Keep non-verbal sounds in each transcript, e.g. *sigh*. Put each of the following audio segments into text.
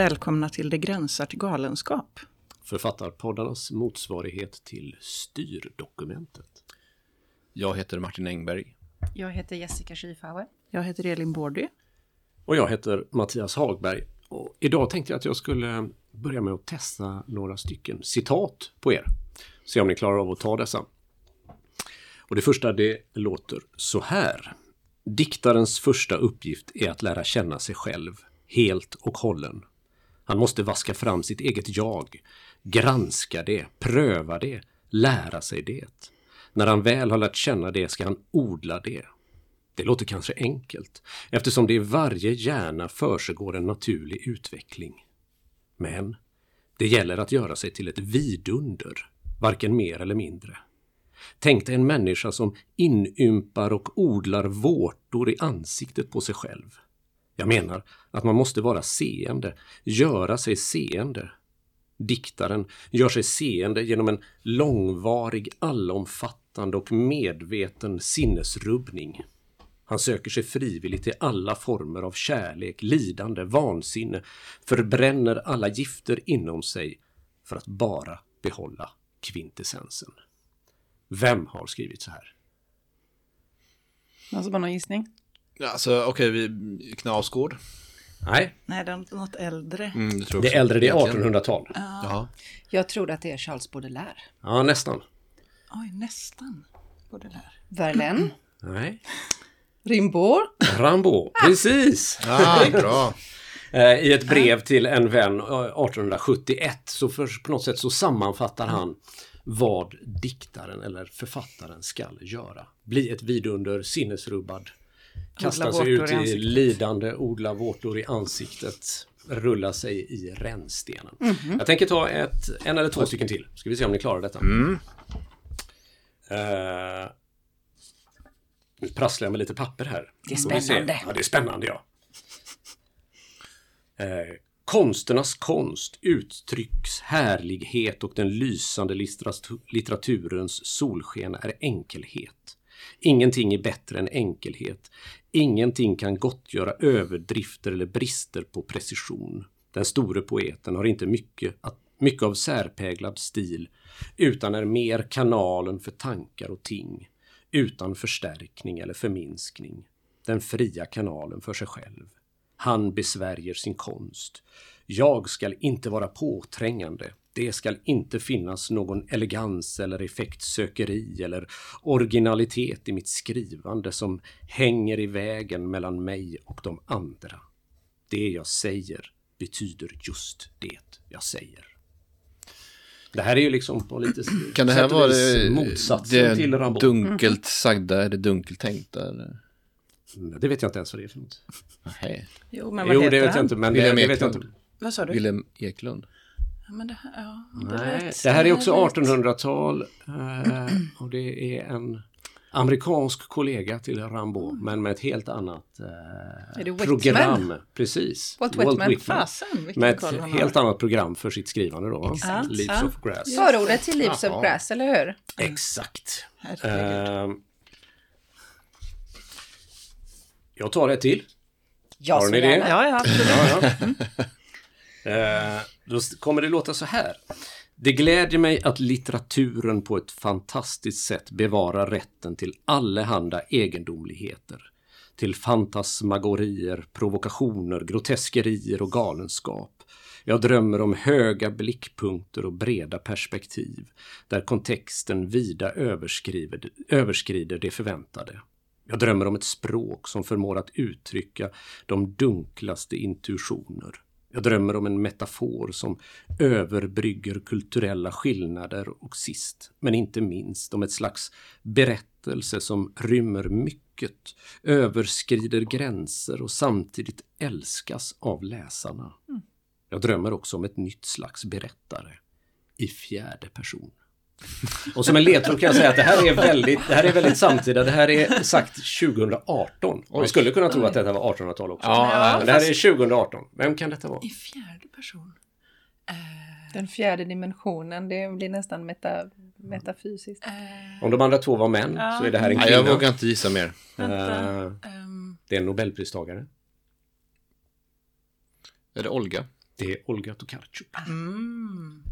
Välkomna till Det gränsar till galenskap. Författarpoddarnas motsvarighet till styrdokumentet. Jag heter Martin Engberg. Jag heter Jessica Schiefauer. Jag heter Elin Bårdy. Och jag heter Mattias Hagberg. Och idag tänkte jag att jag skulle börja med att testa några stycken citat på er. Se om ni klarar av att ta dessa. Och det första det låter så här. Diktarens första uppgift är att lära känna sig själv, helt och hållen. Han måste vaska fram sitt eget jag, granska det, pröva det, lära sig det. När han väl har lärt känna det ska han odla det. Det låter kanske enkelt, eftersom det i varje hjärna försiggår en naturlig utveckling. Men det gäller att göra sig till ett vidunder, varken mer eller mindre. Tänk dig en människa som inympar och odlar vårtor i ansiktet på sig själv. Jag menar att man måste vara seende, göra sig seende. Diktaren gör sig seende genom en långvarig, allomfattande och medveten sinnesrubbning. Han söker sig frivilligt till alla former av kärlek, lidande, vansinne, förbränner alla gifter inom sig för att bara behålla kvintessensen. Vem har skrivit så här? Någon som har någon gissning? Alltså okej, vi Knausgård. Nej, Nej, det är något äldre. Mm, det, tror det är äldre, det är Egentligen. 1800-tal. Jaha. Jag tror att det är Charles Baudelaire. Ja, nästan. Oj, nästan. Baudelaire. Verlaine. Nej. Rimbaud. Rambo, precis! Ah, bra. Eh, I ett brev till en vän eh, 1871 så för, på något sätt så sammanfattar han vad diktaren eller författaren skall göra. Bli ett vidunder, sinnesrubbad, kasta sig ut i i, lidande, odla vårtor i ansiktet, rulla sig i rännstenen. Mhm. Jag tänker ta ett, en eller två stycken till. Ska vi se om ni klarar detta. Mm. Eh, nu prasslar jag med lite papper här. Det är spännande. Ja, det är spännande ja. Eh, konsternas konst uttrycks härlighet och den lysande litteratu- litteraturens solsken är enkelhet. Ingenting är bättre än enkelhet. Ingenting kan gottgöra överdrifter eller brister på precision. Den store poeten har inte mycket, att, mycket av särpräglad stil utan är mer kanalen för tankar och ting utan förstärkning eller förminskning. Den fria kanalen för sig själv. Han besvärjer sin konst. Jag skall inte vara påträngande. Det skall inte finnas någon elegans eller effektsökeri eller originalitet i mitt skrivande som hänger i vägen mellan mig och de andra. Det jag säger betyder just det jag säger. Det här är ju liksom på lite Kan det här vara det, motsatsen det till Rambo? dunkelt sagda, är det dunkelt tänkta? Eller? Det vet jag inte ens vad det är för något. Nej. Jo, men vad Jo, heter det vet han? jag inte, men det, William det vet jag inte. Vad sa du? Willem Eklund. Ja, men det, här- ja, Nej, det här är också lät- 1800-tal eh, och det är en amerikansk kollega till Rambo, men med ett helt annat eh, Whitman? program. Precis. Walt Whitman. Fasen, vilken Med koll ett helt annat program för sitt skrivande då. Exakt. Leaves Ja. of Grass. Förordet till Leaves of Jaha. Grass, eller hur? Exakt. Eh, jag tar ett till. Jag Har ni det? Ja, ja, absolut. Ja, ja. Eh, då kommer det låta så här. Det glädjer mig att litteraturen på ett fantastiskt sätt bevarar rätten till allehanda egendomligheter. Till fantasmagorier, provokationer, groteskerier och galenskap. Jag drömmer om höga blickpunkter och breda perspektiv, där kontexten vida överskrider det förväntade. Jag drömmer om ett språk som förmår att uttrycka de dunklaste intuitioner. Jag drömmer om en metafor som överbrygger kulturella skillnader och sist, men inte minst, om ett slags berättelse som rymmer mycket, överskrider gränser och samtidigt älskas av läsarna. Jag drömmer också om ett nytt slags berättare i fjärde person. Och som en ledtråd kan jag säga att det här är väldigt, det här är väldigt samtida. Det här är sagt 2018. Man skulle kunna tro att detta var 1800-tal också. Ja, Men det här är 2018. Vem kan detta vara? I fjärde person. Den fjärde dimensionen, det blir nästan meta, metafysiskt. Om de andra två var män så är det här en Nej, kvinna. jag vågar inte gissa mer. Vänta. Eh, ehm, det är en nobelpristagare. Är det Olga? Det är Olga Tokarczuk. Mm.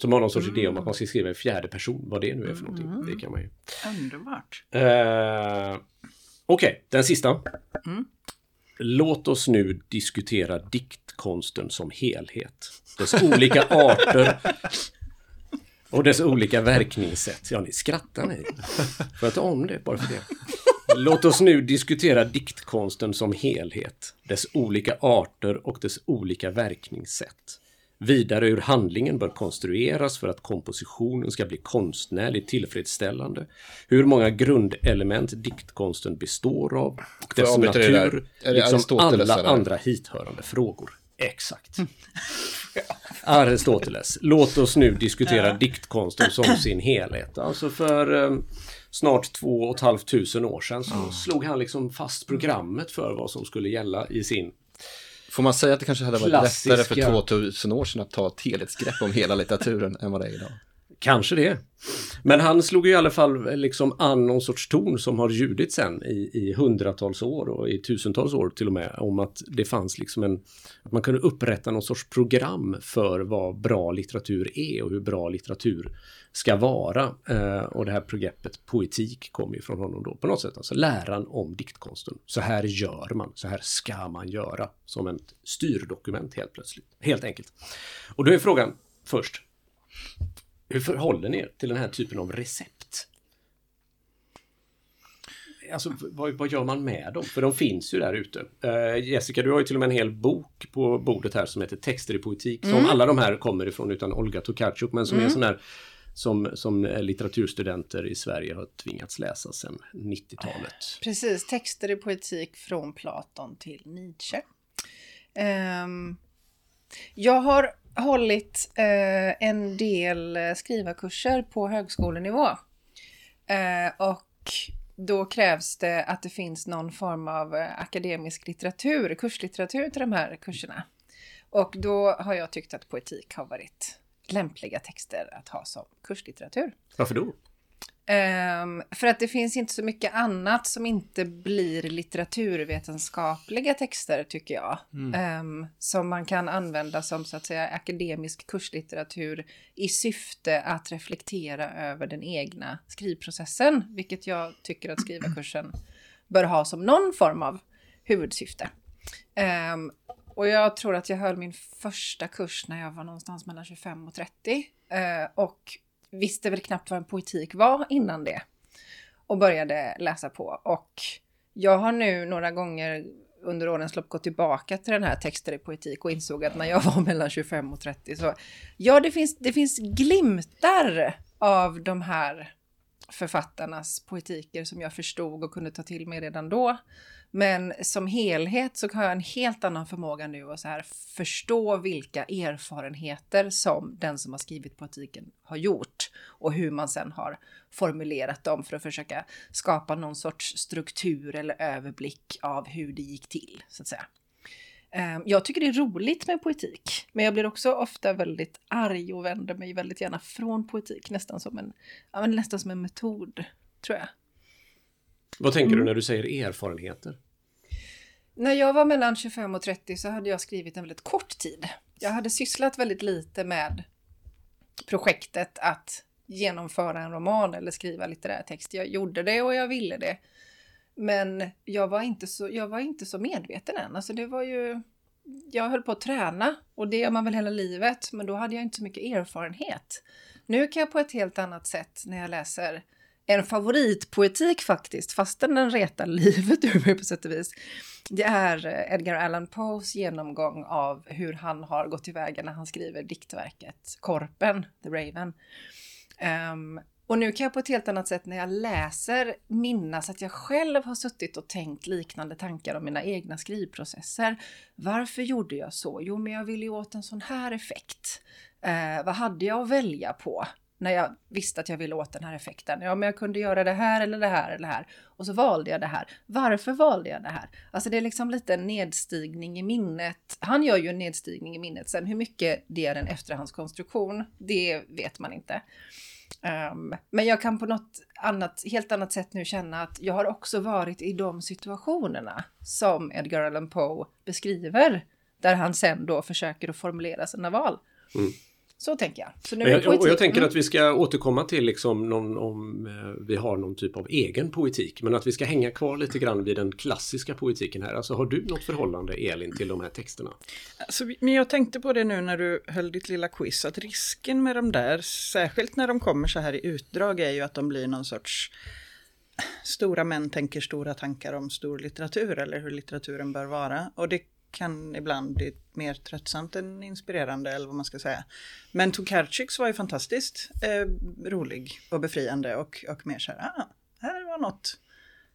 Som har någon sorts idé om att man ska skriva i fjärde person. Vad det nu är för någonting. Det kan man ju. Underbart. Eh, Okej, den sista. Mm. Låt oss nu diskutera diktkonsten som helhet. Dess olika arter och dess olika verkningssätt. Ja, ni skrattar ni. Får jag ta om det bara för det? Låt oss nu diskutera diktkonsten som helhet, dess olika arter och dess olika verkningssätt. Vidare hur handlingen bör konstrueras för att kompositionen ska bli konstnärligt tillfredsställande. Hur många grundelement diktkonsten består av. Dess avbryta dig där? natur, Är det liksom alla andra hithörande frågor. Exakt. *laughs* Aristoteles. Låt oss nu diskutera diktkonsten som *clears throat* sin helhet. Alltså för eh, snart två och ett halvt tusen år sedan så slog han liksom fast programmet för vad som skulle gälla i sin Får man säga att det kanske hade varit Klassiska. lättare för 2000 år sedan att ta ett helhetsgrepp om hela litteraturen än vad det är idag? Kanske det. Men han slog i alla fall eh, liksom an någon sorts ton som har ljudit sen i, i hundratals år och i tusentals år till och med om att det fanns liksom en att man kunde upprätta någon sorts program för vad bra litteratur är och hur bra litteratur ska vara. Eh, och det här begreppet poetik kom ju från honom då på något sätt, alltså läran om diktkonsten. Så här gör man, så här ska man göra som ett styrdokument helt plötsligt. Helt enkelt. Och då är frågan först, hur förhåller ni er till den här typen av recept? Alltså, vad, vad gör man med dem? För de finns ju där ute. Eh, Jessica, du har ju till och med en hel bok på bordet här som heter Texter i poetik. Som alla de här kommer ifrån utan Olga Tokarczuk, men som är en sån här som, som eh, litteraturstudenter i Sverige har tvingats läsa sedan 90-talet. Precis, texter i poetik från Platon till Nietzsche. Ehm, jag har hållit eh, en del eh, skrivarkurser på högskolenivå. Eh, och då krävs det att det finns någon form av eh, akademisk litteratur, kurslitteratur till de här kurserna. Och då har jag tyckt att poetik har varit lämpliga texter att ha som kurslitteratur. Varför då? Ehm, för att det finns inte så mycket annat som inte blir litteraturvetenskapliga texter tycker jag. Ehm, som man kan använda som så att säga akademisk kurslitteratur i syfte att reflektera över den egna skrivprocessen. Vilket jag tycker att skrivarkursen bör ha som någon form av huvudsyfte. Ehm, och jag tror att jag höll min första kurs när jag var någonstans mellan 25 och 30. Eh, och visste väl knappt vad en poetik var innan det. Och började läsa på. Och jag har nu några gånger under årens lopp gått tillbaka till den här texten i poetik och insåg att när jag *laughs* var mellan 25 och 30 så ja, det finns, det finns glimtar av de här författarnas poetiker som jag förstod och kunde ta till mig redan då. Men som helhet så har jag en helt annan förmåga nu att så här förstå vilka erfarenheter som den som har skrivit poetiken har gjort och hur man sen har formulerat dem för att försöka skapa någon sorts struktur eller överblick av hur det gick till, så att säga. Eh, Jag tycker det är roligt med poetik, men jag blir också ofta väldigt arg och vänder mig väldigt gärna från poetik, nästan som en, ja, men nästan som en metod, tror jag. Vad tänker du när du säger erfarenheter? När jag var mellan 25 och 30 så hade jag skrivit en väldigt kort tid. Jag hade sysslat väldigt lite med projektet att genomföra en roman eller skriva litterär text. Jag gjorde det och jag ville det. Men jag var inte så, jag var inte så medveten än. Alltså det var ju... Jag höll på att träna och det gör man väl hela livet, men då hade jag inte så mycket erfarenhet. Nu kan jag på ett helt annat sätt när jag läser en favoritpoetik faktiskt, fastän den retar *laughs* livet ur mig på sätt och vis. Det är eh, Edgar Allan Poes genomgång av hur han har gått tillväga när han skriver diktverket Korpen, The Raven. Um, och nu kan jag på ett helt annat sätt när jag läser minnas att jag själv har suttit och tänkt liknande tankar om mina egna skrivprocesser. Varför gjorde jag så? Jo, men jag ville ju åt en sån här effekt. Eh, vad hade jag att välja på? När jag visste att jag ville åt den här effekten. Ja, men jag kunde göra det här eller det här eller det här. Och så valde jag det här. Varför valde jag det här? Alltså det är liksom lite en nedstigning i minnet. Han gör ju en nedstigning i minnet. Sen hur mycket det är en efterhandskonstruktion, det vet man inte. Um, men jag kan på något annat, helt annat sätt nu känna att jag har också varit i de situationerna som Edgar Allan Poe beskriver. där han sen då försöker att formulera sina val. Mm. Så tänker jag. Så nu jag, poetik. och jag tänker Mm. att vi ska återkomma till liksom någon, om eh, vi har någon typ av egen poetik. Men att vi ska hänga kvar lite grann vid den klassiska poetiken här. Alltså har du något förhållande Elin till de här texterna? Alltså, men jag tänkte på det nu när du höll ditt lilla quiz, att risken med de där, särskilt när de kommer så här i utdrag, är ju att de blir någon sorts stora män tänker stora tankar om stor litteratur eller hur litteraturen bör vara. Och det kan ibland bli mer tröttsamt än inspirerande eller vad man ska säga. Men Tokarczyks var ju fantastiskt eh, rolig och befriande och, och mer så här, ah, här var något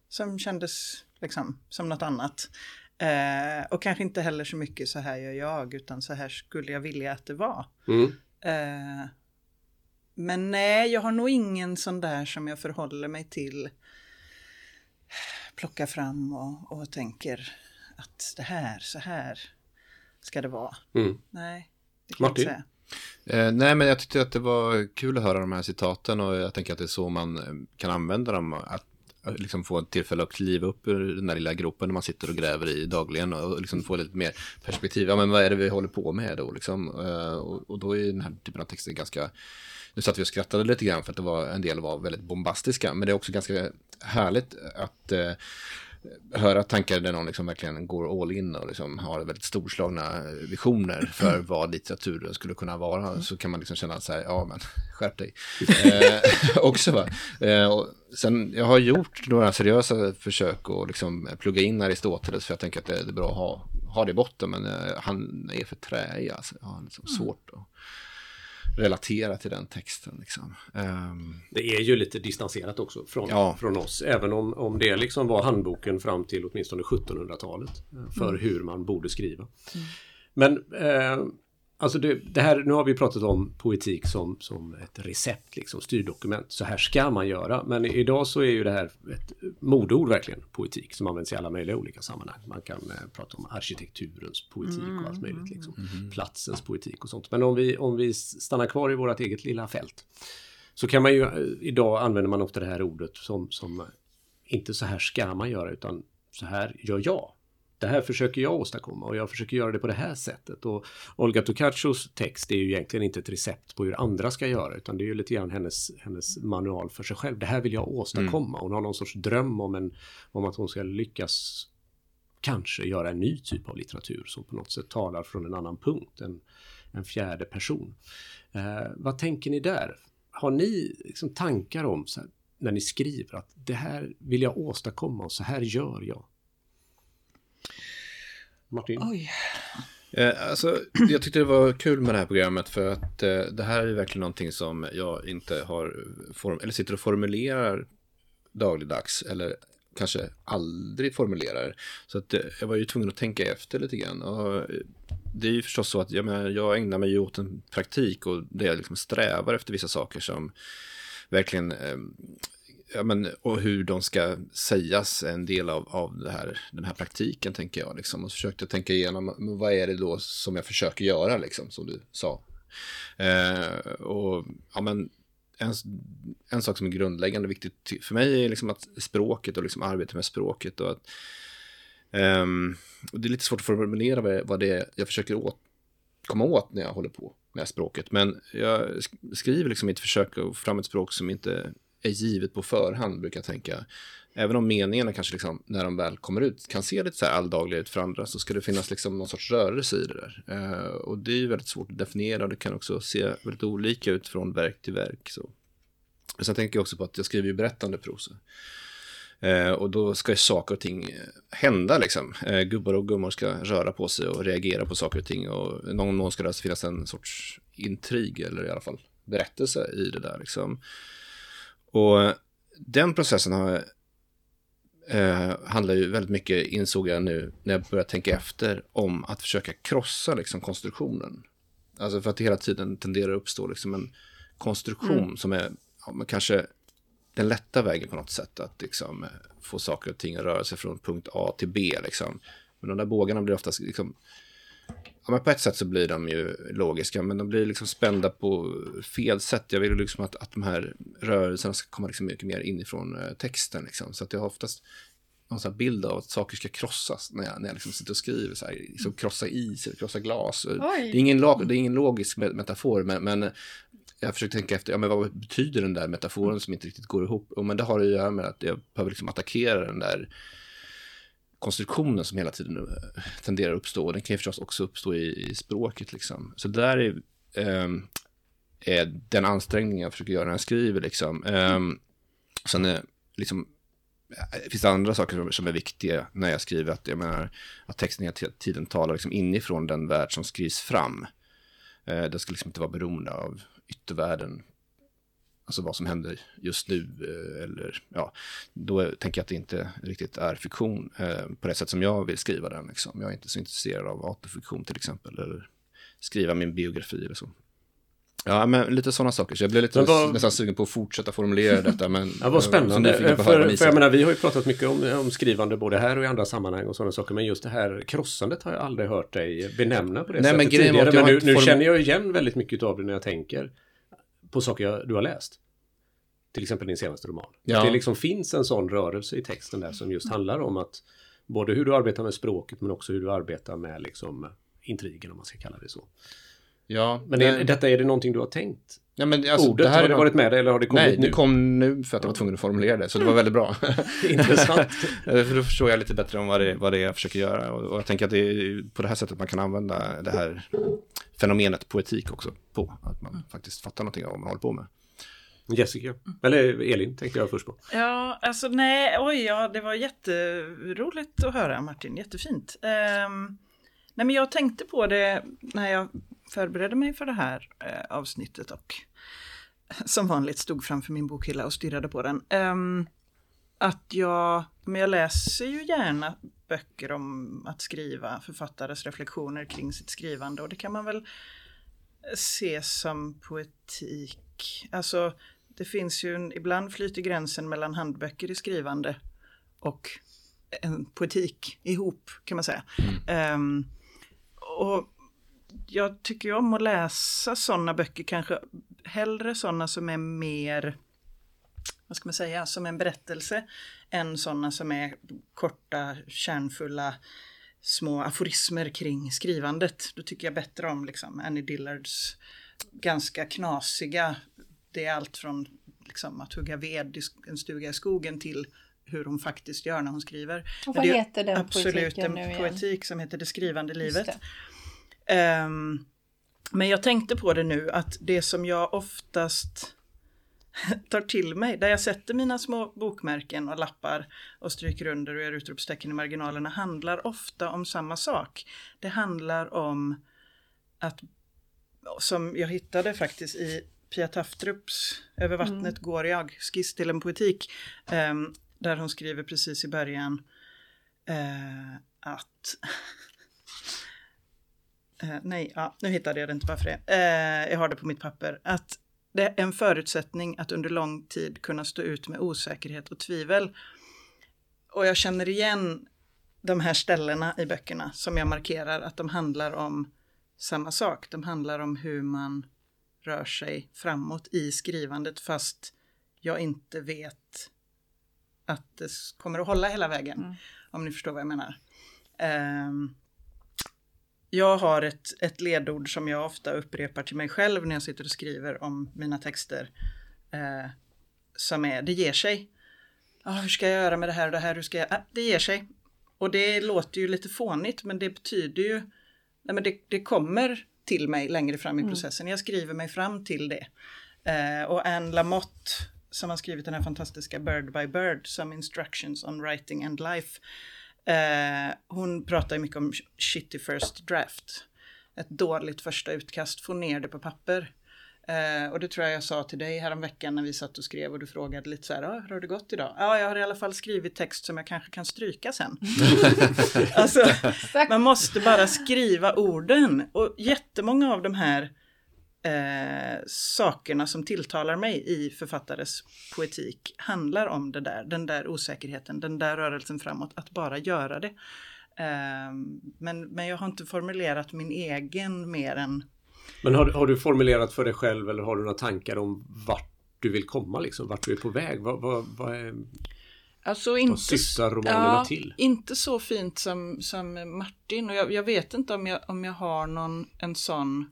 som kändes liksom som något annat. Eh, och kanske inte heller så mycket så här gör jag, utan så här skulle jag vilja att det var. Mm. Eh, men nej, jag har nog ingen sån där som jag förhåller mig till. Plockar fram och, och tänker att det här, så här ska det vara. Mm. Nej, det kan jag inte Martin? säga. Eh, nej, men jag tyckte att det var kul att höra de här citaten och jag tänker att det är så man eh, kan använda dem. Att liksom få ett tillfälle att kliva upp ur den där lilla gropen när man sitter och gräver i dagligen och liksom få lite mer perspektiv. Ja, men vad är det vi håller på med då liksom? Eh, och, och då är den här typen av texter ganska nu satt vi och skrattade lite grann för att det var, en del var väldigt bombastiska, men det är också ganska härligt att eh, höra tankar där någon liksom verkligen går all in och liksom har väldigt storslagna visioner för vad litteraturen skulle kunna vara. Så kan man liksom känna så här, ja men *laughs* skärp dig. eh, *laughs* också va. Eh, och sen, jag har gjort några seriösa försök att liksom plugga in Aristoteles för jag tänker att det, det är bra att ha, ha det i botten, men eh, han är för träig alltså. Jag har liksom svårt att relatera till den texten liksom. Ehm, Det är ju lite distanserat också från, Ja. från oss. Även om, om det liksom var handboken fram till åtminstone 1700-talet. eh, För hur man borde skriva. Men eh, alltså det, det här, nu har vi pratat om poetik som, som ett recept, liksom, styrdokument. Så här ska man göra. Men idag så är ju det här ett modord verkligen, poetik, som används i alla möjliga olika sammanhang. Man kan eh, prata om arkitekturens poetik och allt möjligt. Liksom. Platsens poetik och sånt. Men om vi, om vi stannar kvar i vårt eget lilla fält. Så kan man ju, eh, idag använder man ofta det här ordet som, som inte så här ska man göra utan så här gör jag. Det här försöker jag åstadkomma och jag försöker göra det på det här sättet. Och Olga Tokachos text är ju egentligen inte ett recept på hur andra ska göra utan det är ju lite grann hennes, hennes manual för sig själv. Det här vill jag åstadkomma. Hon har någon sorts dröm om, en, om att hon ska lyckas kanske göra en ny typ av litteratur som på något sätt talar från en annan punkt, en, en fjärde person. Eh, vad tänker ni där? Har ni liksom tankar om här, när ni skriver att det här vill jag åstadkomma och så här gör jag? Martin? Oj. Eh, alltså, jag tyckte det var kul med det här programmet för att eh, det här är verkligen någonting som jag inte har, form eller sitter och formulerar dagligdags eller kanske aldrig formulerar. Så att eh, jag var ju tvungen att tänka efter lite grann. Och det är ju förstås så att jag, menar, jag ägnar mig åt en praktik och det jag liksom strävar efter vissa saker som verkligen eh, ja, men, och hur de ska sägas är en del av, av det här, den här praktiken, tänker jag. Liksom. Och så försökte jag tänka igenom, men vad är det då som jag försöker göra, liksom, som du sa. Eh, och ja, men, en, en sak som är grundläggande viktigt för mig är liksom att språket och liksom arbetet med språket. Och att, um, och det är lite svårt att formulera vad, vad det är jag försöker åt, komma åt när jag håller på med språket. Men jag skriver liksom ett försök att få fram ett språk som inte är givet på förhand, brukar jag tänka. Även om meningarna kanske liksom, när de väl kommer ut kan se lite så här alldagliga ut för andra så ska det finnas liksom någon sorts rörelse i det där. Eh, och det är ju väldigt svårt att definiera och det kan också se väldigt olika ut från verk till verk. Så. Men sen tänker jag också på att jag skriver ju berättande prosa. Eh, och då ska ju saker och ting eh, hända liksom. Eh, gubbar och gummor ska röra på sig och reagera på saker och ting. Och någon gång ska det finnas en sorts intrig eller i alla fall berättelse i det där liksom. Och den processen har, eh, handlar ju väldigt mycket, insåg jag nu när jag började tänka efter, om att försöka krossa liksom, konstruktionen. Alltså för att det hela tiden tenderar att uppstå liksom, en konstruktion som är ja, kanske den lätta vägen på något sätt att liksom, eh, få saker och ting att röra sig från punkt A till B. Liksom. Men de där bågarna blir oftast liksom, Ja, men på ett sätt så blir de ju logiska, men de blir liksom spända på fel sätt. Jag vill liksom att, att de här rörelserna ska komma liksom mycket mer inifrån eh, texten. Liksom. Så att jag har oftast någon sån här bild av att saker ska krossas när jag, när jag liksom sitter och skriver. Så här, liksom krossa is eller krossa glas. Det är, ingen det är ingen logisk metafor, men, men jag försöker tänka efter, ja, men vad betyder den där metaforen som inte riktigt går ihop? Och, men det har att göra med att jag behöver liksom attackera den där konstruktionen som hela tiden eh, tenderar att uppstå. Och den kan ju förstås också uppstå i, i språket. Liksom. Så det där är, um, är den ansträngning jag försöker göra när jag skriver. Liksom. Um, sen är, liksom, eh, det andra saker som är viktiga när jag skriver. Att, jag menar, att texten hela tiden talar liksom inifrån den värld som skrivs fram. Uh, den ska liksom inte vara beroende av yttervärlden alltså vad som händer just nu. Eh, eller, ja, då tänker jag att det inte riktigt är fiktion eh, på det sätt som jag vill skriva den. Liksom. Jag är inte så intresserad av autofiktion till exempel, eller skriva min biografi eller så. Ja, men lite sådana saker. Så jag blev lite vad... nästan sugen på att fortsätta formulera *laughs* detta. Men, ja, vad spännande. För, för, för jag menar, vi har ju pratat mycket om, om skrivande både här och i andra sammanhang och sådana saker. Men just det här krossandet har jag aldrig hört dig benämna på det Nej, sättet men tidigare. Men nu, nu form... känner jag igen väldigt mycket av det när jag tänker på saker jag, du har läst. Till exempel din senaste roman. Ja. Det liksom finns en sån rörelse i texten där som just handlar om att både hur du arbetar med språket men också hur du arbetar med liksom intrigen om man ska kalla det så. Ja, men är, detta, är det någonting du har tänkt? Ja, men alltså, Ordet, det här har det varit med dig eller har det kommit Nej, nu? det kom nu för att jag var tvungen att formulera det, så det var väldigt bra. *laughs* Intressant. *laughs* för då förstår jag lite bättre om vad det, vad det är jag försöker göra. Och, och jag tänker att det är på det här sättet man kan använda det här fenomenet poetik också på. Att man faktiskt fattar någonting av vad man håller på med. Jessica, eller Elin tänkte jag först på. Ja, alltså nej, oj, ja, det var jätteroligt att höra Martin, jättefint. Um, nej, men jag tänkte på det när jag förberedde mig för det här uh, avsnittet och som vanligt stod framför min bokhylla och stirrade på den. Um, att jag, men jag läser ju gärna böcker om att skriva, författares reflektioner kring sitt skrivande och det kan man väl se som poetik. Alltså det finns ju en, ibland flyter gränsen mellan handböcker i skrivande och en poetik ihop kan man säga. Um, och jag tycker ju om att läsa sådana böcker, kanske hellre sådana som är mer, vad ska man säga, som en berättelse, än sådana som är korta, kärnfulla, små aforismer kring skrivandet. Då tycker jag bättre om liksom Annie Dillards ganska knasiga, det är allt från liksom, att hugga ved i en stuga i skogen till hur hon faktiskt gör när hon skriver. Och vad heter den absolut en nu poetik som heter Det skrivande livet. Um, men jag tänkte på det nu att det som jag oftast *laughs* tar till mig, där jag sätter mina små bokmärken och lappar och stryker under och gör utropstecken i marginalerna, handlar ofta om samma sak. Det handlar om att, som jag hittade faktiskt i Pia Taftrups Över mm. vattnet mm. går jag, skiss till en poetik, eh, där hon skriver precis i början eh, att *laughs* eh, nej, ja, nu hittade jag det inte bara för det. Eh, jag har det på mitt papper. Att det är en förutsättning att under lång tid kunna stå ut med osäkerhet och tvivel. Och jag känner igen de här ställena i böckerna som jag markerar att de handlar om samma sak. De handlar om hur man rör sig framåt i skrivandet fast jag inte vet att det kommer att hålla hela vägen. Mm. Om ni förstår vad jag menar. Um, jag har ett, ett ledord som jag ofta upprepar till mig själv när jag sitter och skriver om mina texter. Uh, som är, det ger sig. Ah, hur ska jag göra med det här och det här? Hur ska jag? Ah, det ger sig. Och det låter ju lite fånigt men det betyder ju, nej men det, det kommer till mig längre fram i mm. processen. Jag skriver mig fram till det. Eh, och Anne Lamotte som har skrivit den här fantastiska Bird by Bird, Some Instructions on Writing and Life. Eh, hon pratar mycket om shitty first draft. Ett dåligt första utkast, få ner det på papper. Eh, och det tror jag jag sa till dig häromveckan när vi satt och skrev och du frågade lite så här, ah, hur har det gått idag? Ja, jag har i alla fall skrivit text som jag kanske kan stryka sen. *laughs* alltså, man måste bara skriva orden. Och jättemånga av de här eh, sakerna som tilltalar mig i författares poetik handlar om det där, den där osäkerheten, den där rörelsen framåt, att bara göra det. Eh, men, men jag har inte formulerat min egen mer än men har, har, du formulerat för dig själv eller har du några tankar om vart du vill komma liksom? Vart du är på väg? Vad, vad, vad är... Alltså inte, Vad syftar romanerna till? Inte så fint som, som Martin. Och jag, jag vet inte om jag, om jag har någon en sån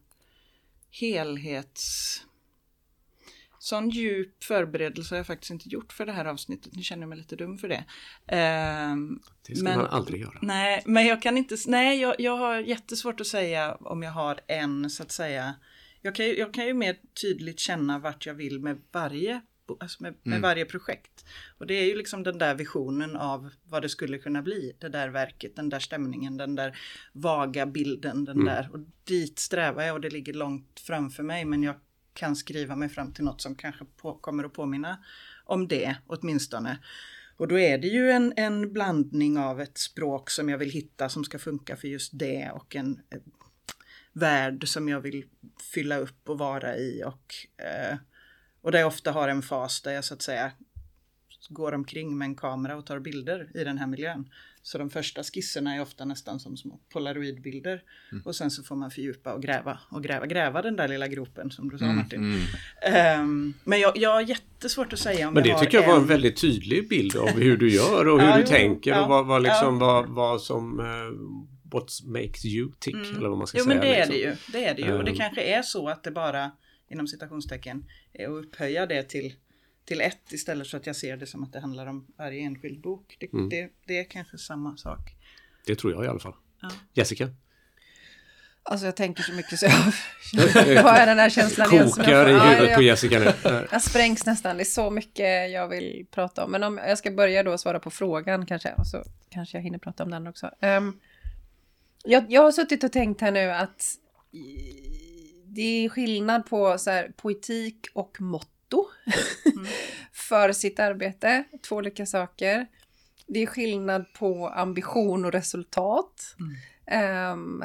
helhets... Sån djup förberedelse har jag faktiskt inte gjort för det här avsnittet. Nu känner jag mig lite dum för det. Ehm, Det ska men- man aldrig göra. Nej, men jag kan inte, nej, jag, jag har jättesvårt att säga om jag har en så att säga. Jag kan, ju, jag kan ju mer tydligt känna vart jag vill med varje, alltså med, med varje projekt. Och det är ju liksom den där visionen av vad det skulle kunna bli, det där verket, den där stämningen, den där vaga bilden, den där. Och dit strävar jag och det ligger långt framför mig, men jag kan skriva mig fram till något som kanske på, kommer att påminna om det åtminstone. Och då är det ju en, en blandning av ett språk som jag vill hitta som ska funka för just det och en, eh, värld som jag vill fylla upp och vara i och, eh, och där jag ofta har en fas där jag så att säga går omkring med en kamera och tar bilder i den här miljön. Så de första skisserna är ofta nästan som små polaroidbilder och sen så får man fördjupa och gräva och gräva, gräva den där lilla gropen som du sa Martin. Ehm, men jag, jag har jättesvårt att säga om Men det jag tycker jag var en en- väldigt tydlig bild av hur du gör och *laughs* hur Ja, du jo, tänker ja, och vad, vad, liksom, ja. vad, vad som... Uh, what makes you tick, eller vad man ska Mm. Jo säga. men det är liksom. det ju. Det är det ju. Och det Ehm. kanske är så att det bara inom citationstecken är att upphöja det till, till ett istället för att jag ser det som att det handlar om varje enskild bok. Det, Mm. det, det är kanske samma sak. Det tror jag i alla fall. Ja. Jessica? Alltså jag tänker så mycket så jag *laughs* har den här känslan igen jag Kokar får- i Ja, huvudet jag- på Jessica nu. Eh, *laughs* Jag sprängs nästan, det är så mycket jag vill prata om. Men om jag ska börja då svara på frågan kanske, och så kanske jag hinner prata om den också. Ehm, jag, jag har suttit och tänkt här nu att det är skillnad på så här, poetik och motto *laughs* för sitt arbete. Två olika saker. Det är skillnad på ambition och resultat. Ehm,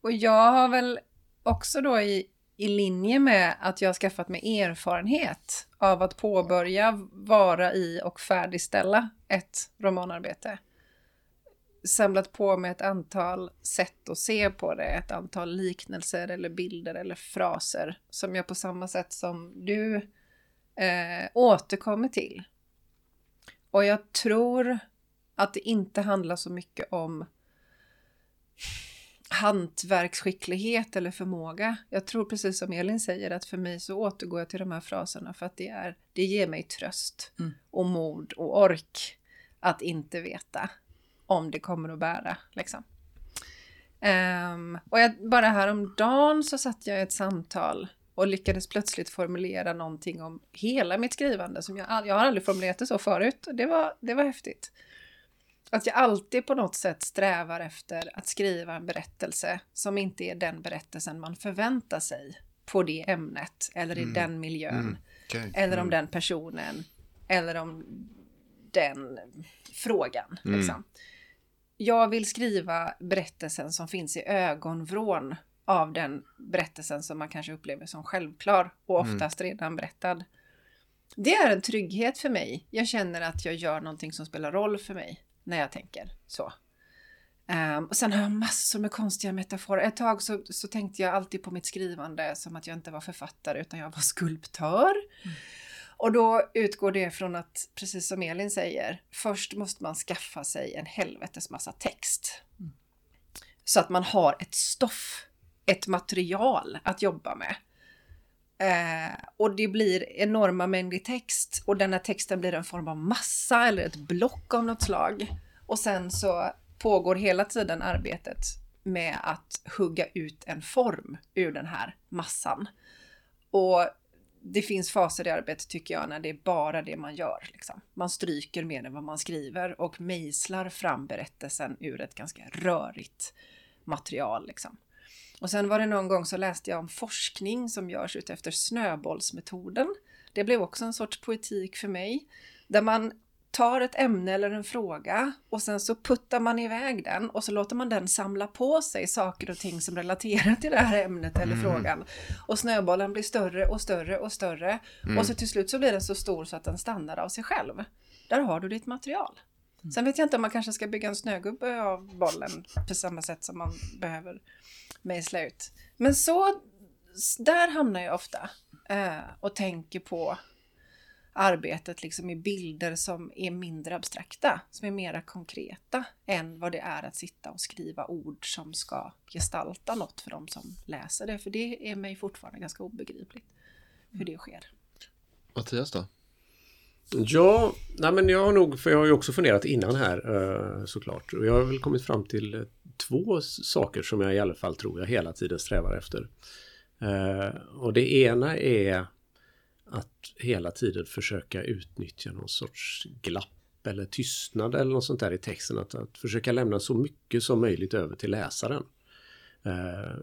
och jag har väl också då i, i linje med att jag har skaffat mig erfarenhet av att påbörja, vara i och färdigställa ett romanarbete. Samlat på mig ett antal sätt att se på det, ett antal liknelser eller bilder eller fraser som jag på samma sätt som du eh, återkommer till. Och jag tror att det inte handlar så mycket om hantverksskicklighet eller förmåga. Jag tror precis som Elin säger att för mig så återgår jag till de här fraserna för att det, är, det ger mig tröst Mm. och mod och ork att inte veta om det kommer att bära. Liksom. Ehm, och jag, bara häromdagen så satt jag i ett samtal och lyckades plötsligt formulera någonting om hela mitt skrivande. Som jag, jag har aldrig formulerat det så förut. Det var, det var häftigt. Att jag alltid på något sätt strävar efter att skriva en berättelse som inte är den berättelsen man förväntar sig på det ämnet eller i den miljön. Mm. Okej. Eller om den personen. Eller om den frågan. Mm. Liksom. Jag vill skriva berättelsen som finns i ögonvrån av den berättelsen som man kanske upplever som självklar och oftast redan berättad. Det är en trygghet för mig. Jag känner att jag gör någonting som spelar roll för mig när jag tänker så. Ehm, och sen har jag massor med konstiga metaforer. Ett tag så, så tänkte jag alltid på mitt skrivande som att jag inte var författare utan jag var skulptör. Och då utgår det från att, precis som Elin säger, först måste man skaffa sig en helvetes massa text. Så att man har ett stoff, ett material att jobba med. Eh, och det blir enorma mängder text och den här texten blir en form av massa eller ett block av något slag. Och sen så pågår hela tiden arbetet med att hugga ut en form ur den här massan. Och det finns faser i arbetet tycker jag när det är bara det man gör. Liksom. Man stryker mer än vad man skriver och mejslar fram berättelsen ur ett ganska rörigt material. Liksom. Och sen var det någon gång så läste jag om forskning som görs utefter snöbollsmetoden. Det blev också en sorts poetik för mig. Där man tar ett ämne eller en fråga och sen så puttar man iväg den och så låter man den samla på sig saker och ting som relaterar till det här ämnet eller frågan. Och snöbollen blir större och större och större. Och så till slut så blir den så stor så att den stannar av sig själv. Där har du ditt material. Sen vet jag inte om man kanske ska bygga en snögubbe av bollen på samma sätt som man behöver mejsla ut. Men så, där hamnar jag ofta eh, och tänker på arbetet liksom i bilder som är mindre abstrakta, som är mera konkreta än vad det är att sitta och skriva ord som ska gestalta något för de som läser det. För det är mig fortfarande ganska obegripligt hur det sker. Mattias då? Ja, nej men jag har nog, för jag har ju också funderat innan här eh, såklart. Och jag har väl kommit fram till eh, två saker som jag i alla fall tror jag hela tiden strävar efter. Eh, och det ena är att hela tiden försöka utnyttja någon sorts glapp eller tystnad eller något sånt där i texten. Att, att försöka lämna så mycket som möjligt över till läsaren. Eh,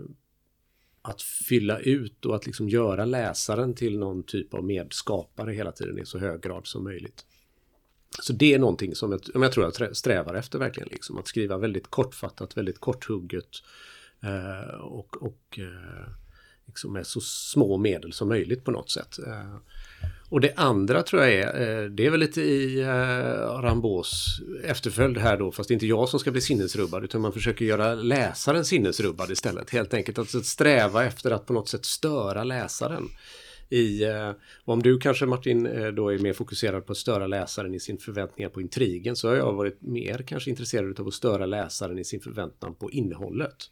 att fylla ut och att liksom göra läsaren till någon typ av medskapare hela tiden i så hög grad som möjligt. Så det är någonting som jag, jag tror jag strävar efter verkligen. Liksom, att skriva väldigt kortfattat, väldigt korthugget eh, och, och eh, liksom med så små medel som möjligt på något sätt. Eh, och det andra tror jag är, eh, det är väl lite i eh, Rambos efterföljd här då, fast det är inte jag som ska bli sinnesrubbad, utan man försöker göra läsaren sinnesrubbad istället. Helt enkelt att sträva efter att på något sätt störa läsaren. I, om du kanske Martin då är mer fokuserad på att störa läsaren i sin förväntningar på intrigen så har jag varit mer kanske intresserad av att störa läsaren i sin förväntan på innehållet.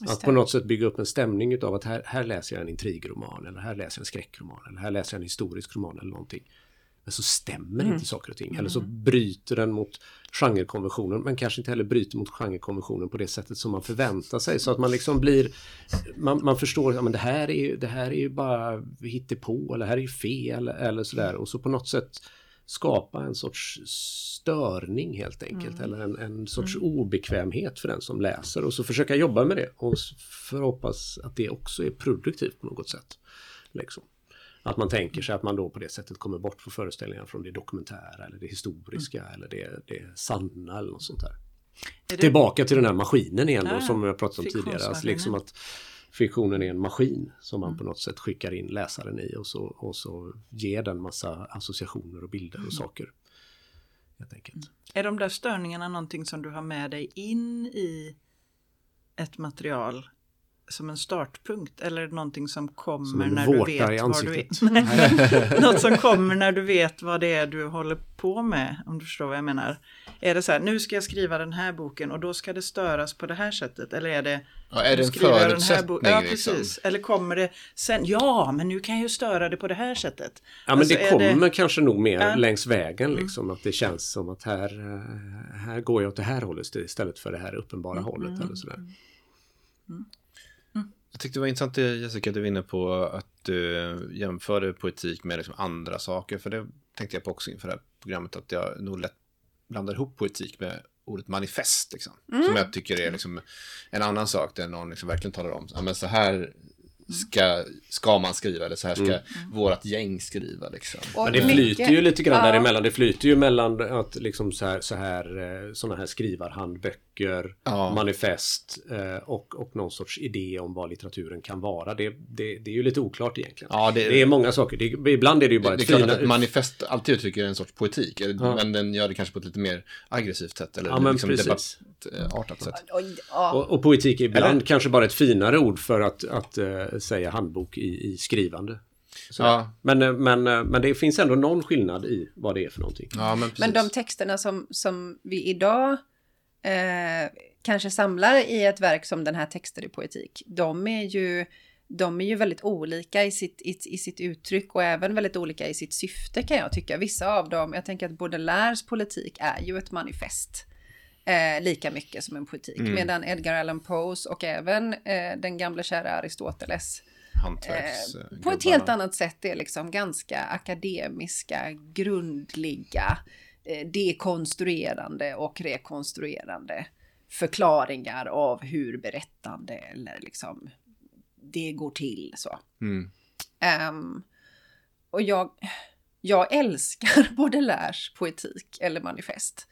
Att på något sätt bygga upp en stämning utav att här, här läser jag en intrigroman eller här läser jag en skräckroman eller här läser jag en historisk roman eller någonting. Men så stämmer mm. inte saker och ting. Mm. Eller så bryter den mot genrekonventionen men kanske inte heller bryter mot genrekonventionen på det sättet som man förväntar sig. Så att man liksom blir... Man, man förstår att ja, det, här är, det här är ju bara hittepå eller det här är ju fel eller sådär. Och så på något sätt skapa en sorts störning helt enkelt. Mm. Eller en, en sorts mm. obekvämhet för den som läser. Och så försöka jobba med det. Och förhoppas att det också är produktivt på något sätt. Liksom. Att man tänker sig att man då på det sättet kommer bort från föreställningar från det dokumentära eller det historiska mm. eller det, det sanna eller något sånt där. Det... Tillbaka till den här maskinen igen då, som jag pratat om tidigare. Alltså liksom att fiktionen är en maskin som man mm. på något sätt skickar in läsaren i och så, och så ger den massa associationer och bilder och mm. saker. Helt enkelt. Mm. Är de där störningarna någonting som du har med dig in i ett material som en startpunkt eller är det någonting som kommer som när du vet vad du är? *laughs* *laughs* Något som kommer när du vet vad det är du håller på med, om du förstår vad jag menar. Är det så här, nu ska jag skriva den här boken och då ska det störas på det här sättet? Eller är det... Ja, är det en förutsättning? Ja, precis. Liksom? Eller kommer det sen, ja, men nu kan jag ju störa det på det här sättet. Ja, men alltså, det kommer det... kanske nog mer ja. längs vägen, mm. liksom. Att det känns som att här, eh, här går jag åt det här hållet istället för det här uppenbara mm. hållet. Eller sådär. Mm. Jag tyckte det var intressant Jessica, du var inne på att du jämförde poetik med liksom andra saker. För det tänkte jag på också inför det här programmet, att jag nog lätt blandar ihop poetik med ordet manifest. Liksom, mm. Som jag tycker är liksom en annan sak, där någon liksom verkligen talar om, ja, men så här ska, ska man skriva eller så här ska mm. vårat gäng skriva liksom. Men det flyter ju lite grann ja. däremellan. Det flyter ju mellan att liksom så här, så här eh, sådana här skrivarhandböcker, ja. manifest eh, och, och någon sorts idé om vad litteraturen kan vara. Det, det, det är ju lite oklart egentligen. Ja, det, det är många saker. Det, ibland är det ju bara det, ett Det är klart att ett manifest alltid uttrycker en sorts poetik. Ja. Men den gör det kanske på ett lite mer aggressivt sätt. Eller ja, men liksom precis. debattartat sätt. Och, och poetik är ibland eller? kanske bara ett finare ord för att, att uh, säga handbok i, i skrivande. Ja. Men, eh, men, men det finns ändå någon skillnad i vad det är för någonting. Ja, men, men, de texterna som, som vi idag eh, kanske samlar i ett verk som den här texter i poetik, de är ju de är ju väldigt olika i sitt, i, i, sitt uttryck och även väldigt olika i sitt syfte kan jag tycka. Vissa av dem, jag tänker att Baudelaires politik är ju ett manifest. Eh, lika mycket som en poetik. Mm. Medan Edgar Allan Poes och även eh, den gamla kära Aristoteles eh, på ett helt annat sätt är liksom ganska akademiska, grundliga, eh, dekonstruerande och rekonstruerande förklaringar av hur berättande eller liksom det går till så. Mm. Um, och jag, jag älskar *laughs* Baudelaires poetik eller manifest.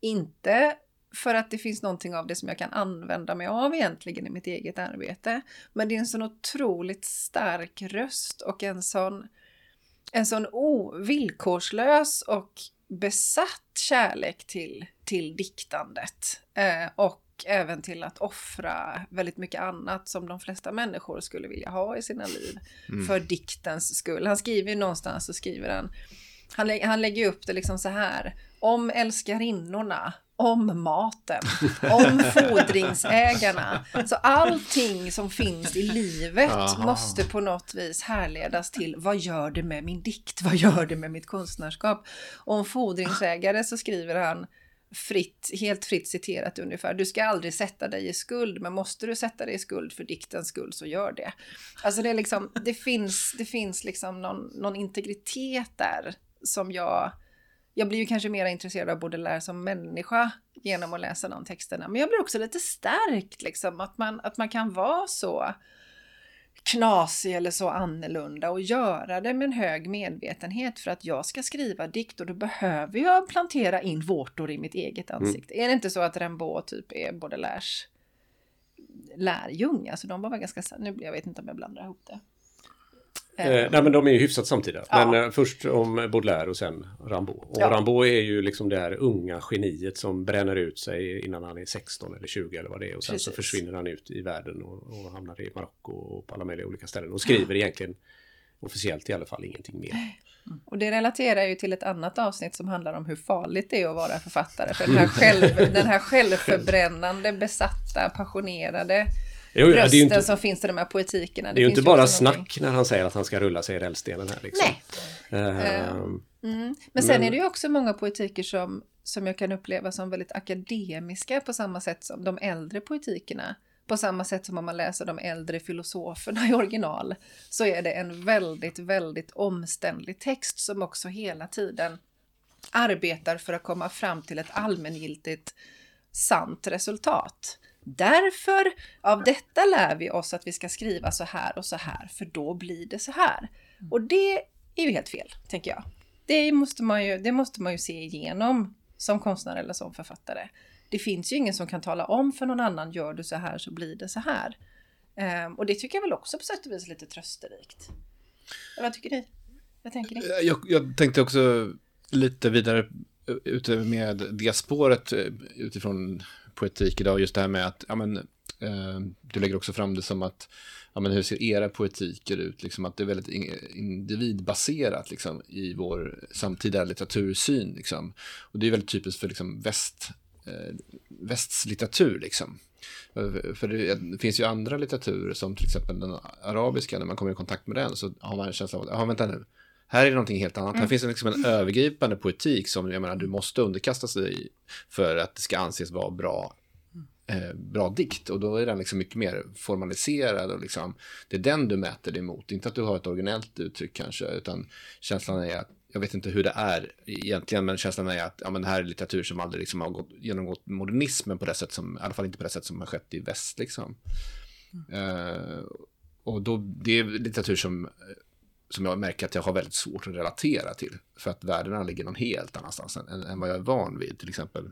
Inte för att det finns någonting av det som jag kan använda mig av egentligen i mitt eget arbete. Men det är en sån otroligt stark röst och en sån, en sån ovillkorslös och besatt kärlek till, till diktandet. Eh, och även till att offra väldigt mycket annat som de flesta människor skulle vilja ha i sina liv. Mm. För diktens skull. Han skriver ju någonstans så skriver han Han, lä han lägger upp det liksom så här. Om älskarinnorna, om maten, om *laughs* fordringsägarna. Så allting som finns i livet Aha. måste på något vis härledas till vad gör det med min dikt? Vad gör det med mitt konstnärskap? Och om fordringsägare så skriver han fritt, helt fritt citerat ungefär. Du ska aldrig sätta dig i skuld, men måste du sätta dig i skuld för diktens skull så gör det. Alltså det är liksom, det finns, det finns liksom någon, någon integritet där som jag, jag blir ju kanske mer intresserad av Baudelaire som människa genom att läsa de texterna, men jag blir också lite stärkt liksom att man, att man kan vara så knasig eller så annorlunda och göra det med en hög medvetenhet för att jag ska skriva dikt och då behöver jag plantera in vårtor i mitt eget ansikte. Är det inte så att Rimbaud typ är Baudelaires lärjung? Alltså de var väl ganska, nu jag vet inte om jag blandar ihop det. Eh, nej men de är ju hyfsat samtida. Ja. Men eh, först om Baudelaire och sen Rimbaud. Och Ja. Rimbaud är ju liksom det här unga geniet som bränner ut sig innan han är 16 eller 20 eller vad det är. Och sen så Precis. försvinner han ut i världen och, och hamnar i Marocko och på alla möjliga olika ställen. Och skriver egentligen, officiellt i alla fall, ingenting mer. Och det relaterar ju till ett annat avsnitt som handlar om hur farligt det är att vara författare. För den här, själv, den här självförbrännande, besatta, passionerade Jo, det rösten ju inte, som finns i de här poetikerna. det är ju inte bara också någonting- snack när han säger att han ska rulla sig i rällstenen här. Liksom. Nej. Ehm, Mm. Men sen Men- är det ju också många poetiker som, som jag kan uppleva som väldigt akademiska på samma sätt som de äldre poetikerna. På samma sätt som om man läser de äldre filosoferna i original. Så är det en väldigt, väldigt omständlig text som också hela tiden arbetar för att komma fram till ett allmängiltigt sant resultat. Därför, av detta lär vi oss att vi ska skriva så här och så här, för då blir det så här. Och det är ju helt fel, tänker jag. Det måste man ju, det måste man ju se igenom som konstnär eller som författare. Det finns ju ingen som kan tala om för någon annan, gör du så här så blir det så här. Ehm, och det tycker jag väl också på sätt och vis lite trösterikt. Vad tycker ni? Vad tänker ni? Jag, jag tänkte också lite vidare eh, ute med det spåret eh, utifrån poetik idag, just det här med att, ja men, eh, du lägger också fram det som att, ja men hur ser era poetiker ut, liksom att det är väldigt individbaserat liksom i vår samtida litteratursyn liksom. Och det är väldigt typiskt för liksom väst, eh, västs litteratur liksom. För- det, det finns ju andra litteraturer som till exempel den arabiska, när man kommer i kontakt med den så har man en känsla av att, ja vänta nu, här är det någonting helt annat. Här finns det liksom en övergripande poetik som jag menar, du måste underkasta sig för att det ska anses vara bra, eh, bra dikt. Och då är den liksom mycket mer formaliserad och liksom, det är den du mäter dig mot. Inte att du har ett originellt uttryck kanske, utan känslan är att jag vet inte hur det är egentligen, men känslan är att ja, men det här är litteratur som aldrig liksom har gått, genomgått modernismen på det sätt som, i alla fall inte på det sätt som har skett i väst. Liksom. Eh, och då, det är litteratur som, som jag märker att jag har väldigt svårt att relatera till. För att värdena ligger någon helt annanstans än, än, vad jag är van vid, till exempel.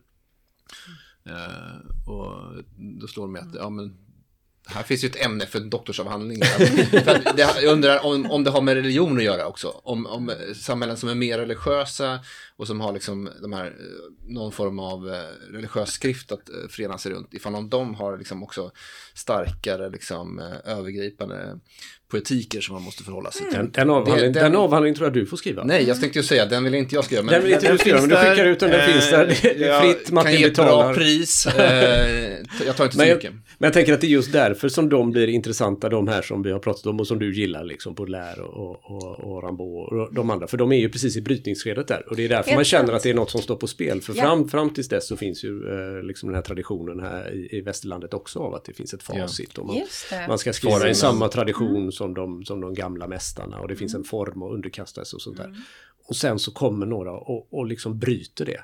Eh, och då slår det mig att, ja men, här finns ju ett ämne för en doktorsavhandling. *laughs* för att det, jag undrar om, om det har med religion att göra också. Om, om samhällen som är mer religiösa och som har liksom de här, eh, någon form av eh, religiös skrift att eh, förena sig runt. Ifall om de har liksom också starkare liksom, eh, övergripande poetiker som man måste förhålla sig till. den, den, avhandling, Det- den, den- avhandlingen tror jag du får skriva. Nej, jag tänkte ju säga, den vill inte jag skriva. Men Den vill inte du skriva, men du skickar ut den, den Eh, finns där. Det är fritt, Martin kan ge ett betalar. bra pris. Eh, jag tar inte så Men jag, mycket. men jag tänker att det är just därför som de blir intressanta, de här som vi har pratat om och som du gillar, liksom Baudelaire och, och, och Rimbaud och de andra. För de är ju precis i brytningsskedet där. Och det är därför Helt man känner att det är något som står på spel. För Ja. fram, fram tills dess så finns ju eh, liksom den här traditionen här i, i västerlandet också av att det finns ett facit. Och man, man ska skriva i samma tradition som, de, som de gamla mästarna och det finns en form att underkasta sig och sånt där. Och sen så kommer några och, och liksom bryter det.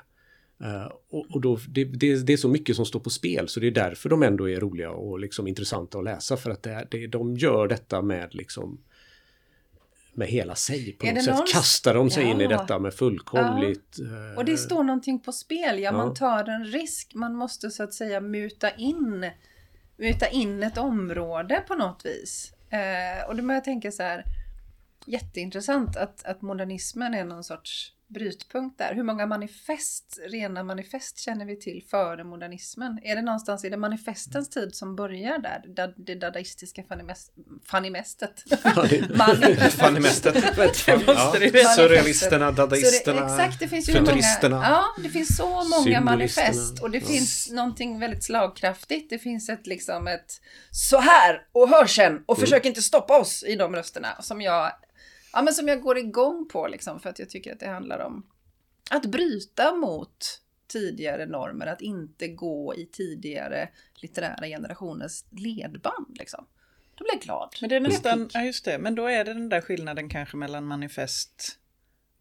Eh, och och då, det, det, det är så mycket som står på spel så det är därför de ändå är roliga och liksom intressanta att läsa för att det, är- det, de gör detta med liksom med hela sig på Är något sätt. någon- Kastar de sig in i Ja. detta med fullkomligt... eh, Och det står någonting på spel, ja, Ja. man tar en risk, man måste så att säga muta in, muta in ett område på något vis. Eh, och då börjar jag tänka så här, jätteintressant att, att modernismen är någon sorts brytpunkt där. Hur många manifest, rena manifest känner vi till före modernismen? Är det någonstans, är det manifestens tid som börjar där? Da- Det dadaistiska fanimestet? *laughs* Fanimestet. *laughs* Det det surrealisterna, Så det, dadaisterna, exakt, det finns ju hur många, futuristerna. ja, det finns så många manifest och det Ja. finns någonting väldigt slagkraftigt. Det finns ett liksom ett så här och hör sen och försök inte stoppa oss i de rösterna som jag, ja men som jag går igång på liksom för att jag tycker att det handlar om att bryta mot tidigare normer, att inte gå i tidigare litterära generationers ledband liksom. Då blir jag glad. Men det är nästan, ja just det, men då är det den där skillnaden kanske mellan manifest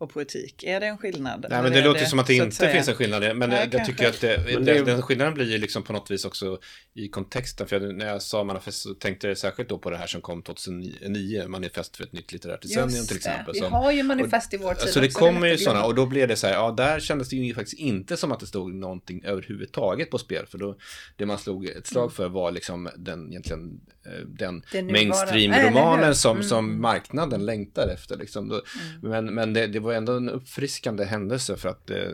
och poetik. Är det en skillnad? Nej, men det låter som att det inte säga- finns en skillnad. Men Nej, jag tycker att det, det, det- den skillnaden blir ju liksom på något vis också i kontexten. För jag, när jag sa manifest så tänkte jag särskilt då på det här som kom 2009, manifest för ett nytt litterärt decennium till det. exempel. Vi som- har ju manifest i vår tid Så det också, kommer ju att sådana och då blev det så här, ja där kändes det ju faktiskt inte som att det stod någonting överhuvudtaget på spel. För då, det man slog ett slag för var liksom den egentligen eh, den Det mainstream-romanen som, Mm. som marknaden längtar efter. Liksom. Då, Men, men det, det var ändå en uppfriskande händelse för att det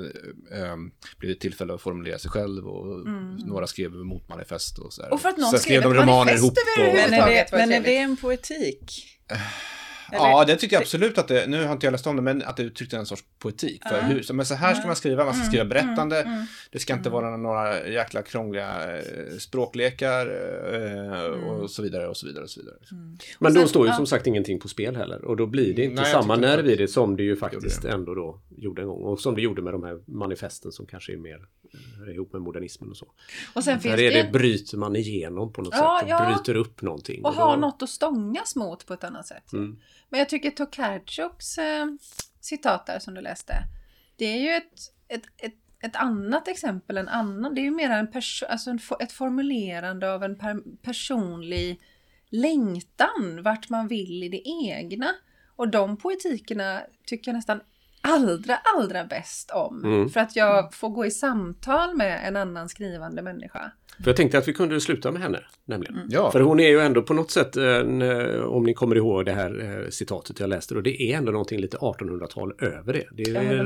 eh, blev ett tillfälle att formulera sig själv och några skrev motmanifest och så här. Mm. Och för att någon Sen skrev de ett romaner ihop och-. Men är det, var men är det en poetik? Ja, det tycker jag absolut att det, nu har inte jag läst om det, men att det uttryckte en sorts poetik. För hur, men så här ska man skriva, man ska skriva berättande, mm, det ska inte vara några jäkla krångliga eh, språklekar eh, och så vidare och så vidare och så vidare. Men Och då står ju som sagt ingenting på spel heller. Och då blir det inte Nej, samma nerv i det som det ju faktiskt ändå då gjorde en gång. Och som det gjorde med de här manifesten som kanske är mer eh, ihop med modernismen och så. Och sen finns Där är det, det bryter man igenom på något Ja, sätt och ja. bryter upp någonting. och då- har något att stångas mot på ett annat sätt. Mm. Men jag tycker Tokarczuks eh, citat där som du läste. Det är ju ett, ett, ett, ett annat exempel, en annan. Det är ju mer en perso- alltså en, ett formulerande av en per, personlig längtan vart man vill i det egna. Och de poetikerna tycker jag nästan allra, allra bäst om. Mm. För att jag får gå i samtal med en annan skrivande människa. För jag tänkte att vi kunde sluta med henne, nämligen. Ja, För hon är ju ändå på något sätt, en, eh, om ni kommer ihåg det här eh, citatet jag läste, och det är ändå någonting lite 1800-tal över det. Det är,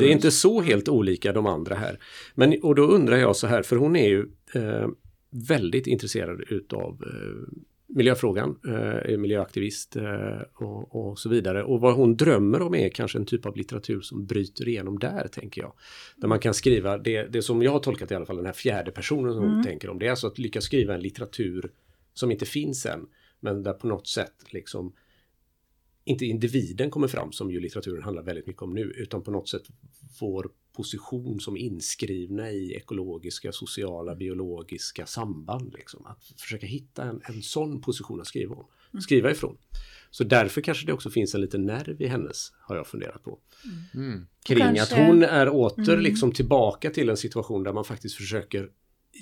det är inte så helt olika de andra här. Men, och då undrar jag så här, för hon är ju eh, väldigt intresserad utav eh, miljöfrågan, eh, är miljöaktivist eh, och, och så vidare. Och vad hon drömmer om är kanske en typ av litteratur som bryter igenom där, tänker jag. Där man kan skriva, det, det som jag har tolkat i alla fall, den här fjärde personen som hon tänker om, det är alltså att lyckas skriva en litteratur som inte finns än, men där på något sätt liksom inte individen kommer fram, som ju litteraturen handlar väldigt mycket om nu, utan på något sätt vår position som inskrivna i ekologiska, sociala, biologiska samband. Liksom. Att försöka hitta en, en sån position att skriva om, skriva ifrån. Så därför kanske det också finns en liten nerv i hennes, har jag funderat på. Mm. Kring Kanske- att hon är åter Mm. liksom tillbaka till en situation där man faktiskt försöker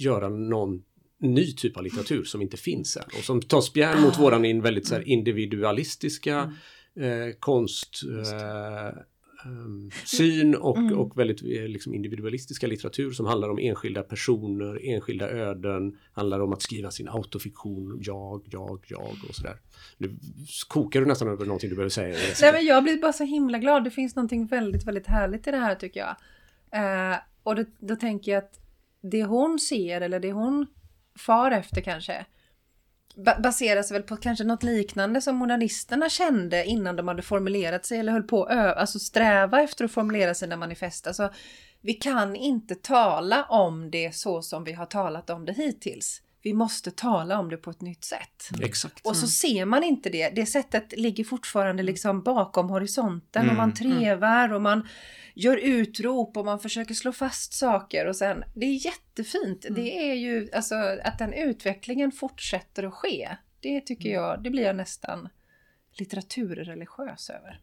göra någon ny typ av litteratur som inte finns än och som tar spjärn mot våran in väldigt så här, Mm. individualistiska eh, konst eh, ehm, syn och, Mm. och väldigt eh, liksom individualistiska litteratur som handlar om enskilda personer, enskilda öden, handlar om att skriva sin autofiktion, jag, jag, jag och sådär. Nu kokar du nästan över någonting du behöver säga. Nej men jag blir bara så himla glad. Det finns någonting väldigt, väldigt härligt i det här tycker jag. Eh, och då, då tänker jag att det hon ser eller det hon far efter kanske baseras väl på kanske något liknande som modernisterna kände innan de hade formulerat sig eller höll på att alltså sträva efter att formulera sina manifest. Alltså, vi kan inte tala om det så som vi har talat om det hittills. Vi måste tala om det på ett nytt sätt. Exakt. Och så ser man inte det. Det sättet ligger fortfarande liksom bakom horisonten och Mm. man trevar och man gör utrop och man försöker slå fast saker och sen, det är jättefint. Det är ju alltså att den utvecklingen fortsätter att ske. Det tycker jag, det blir jag nästan litteraturreligiös över.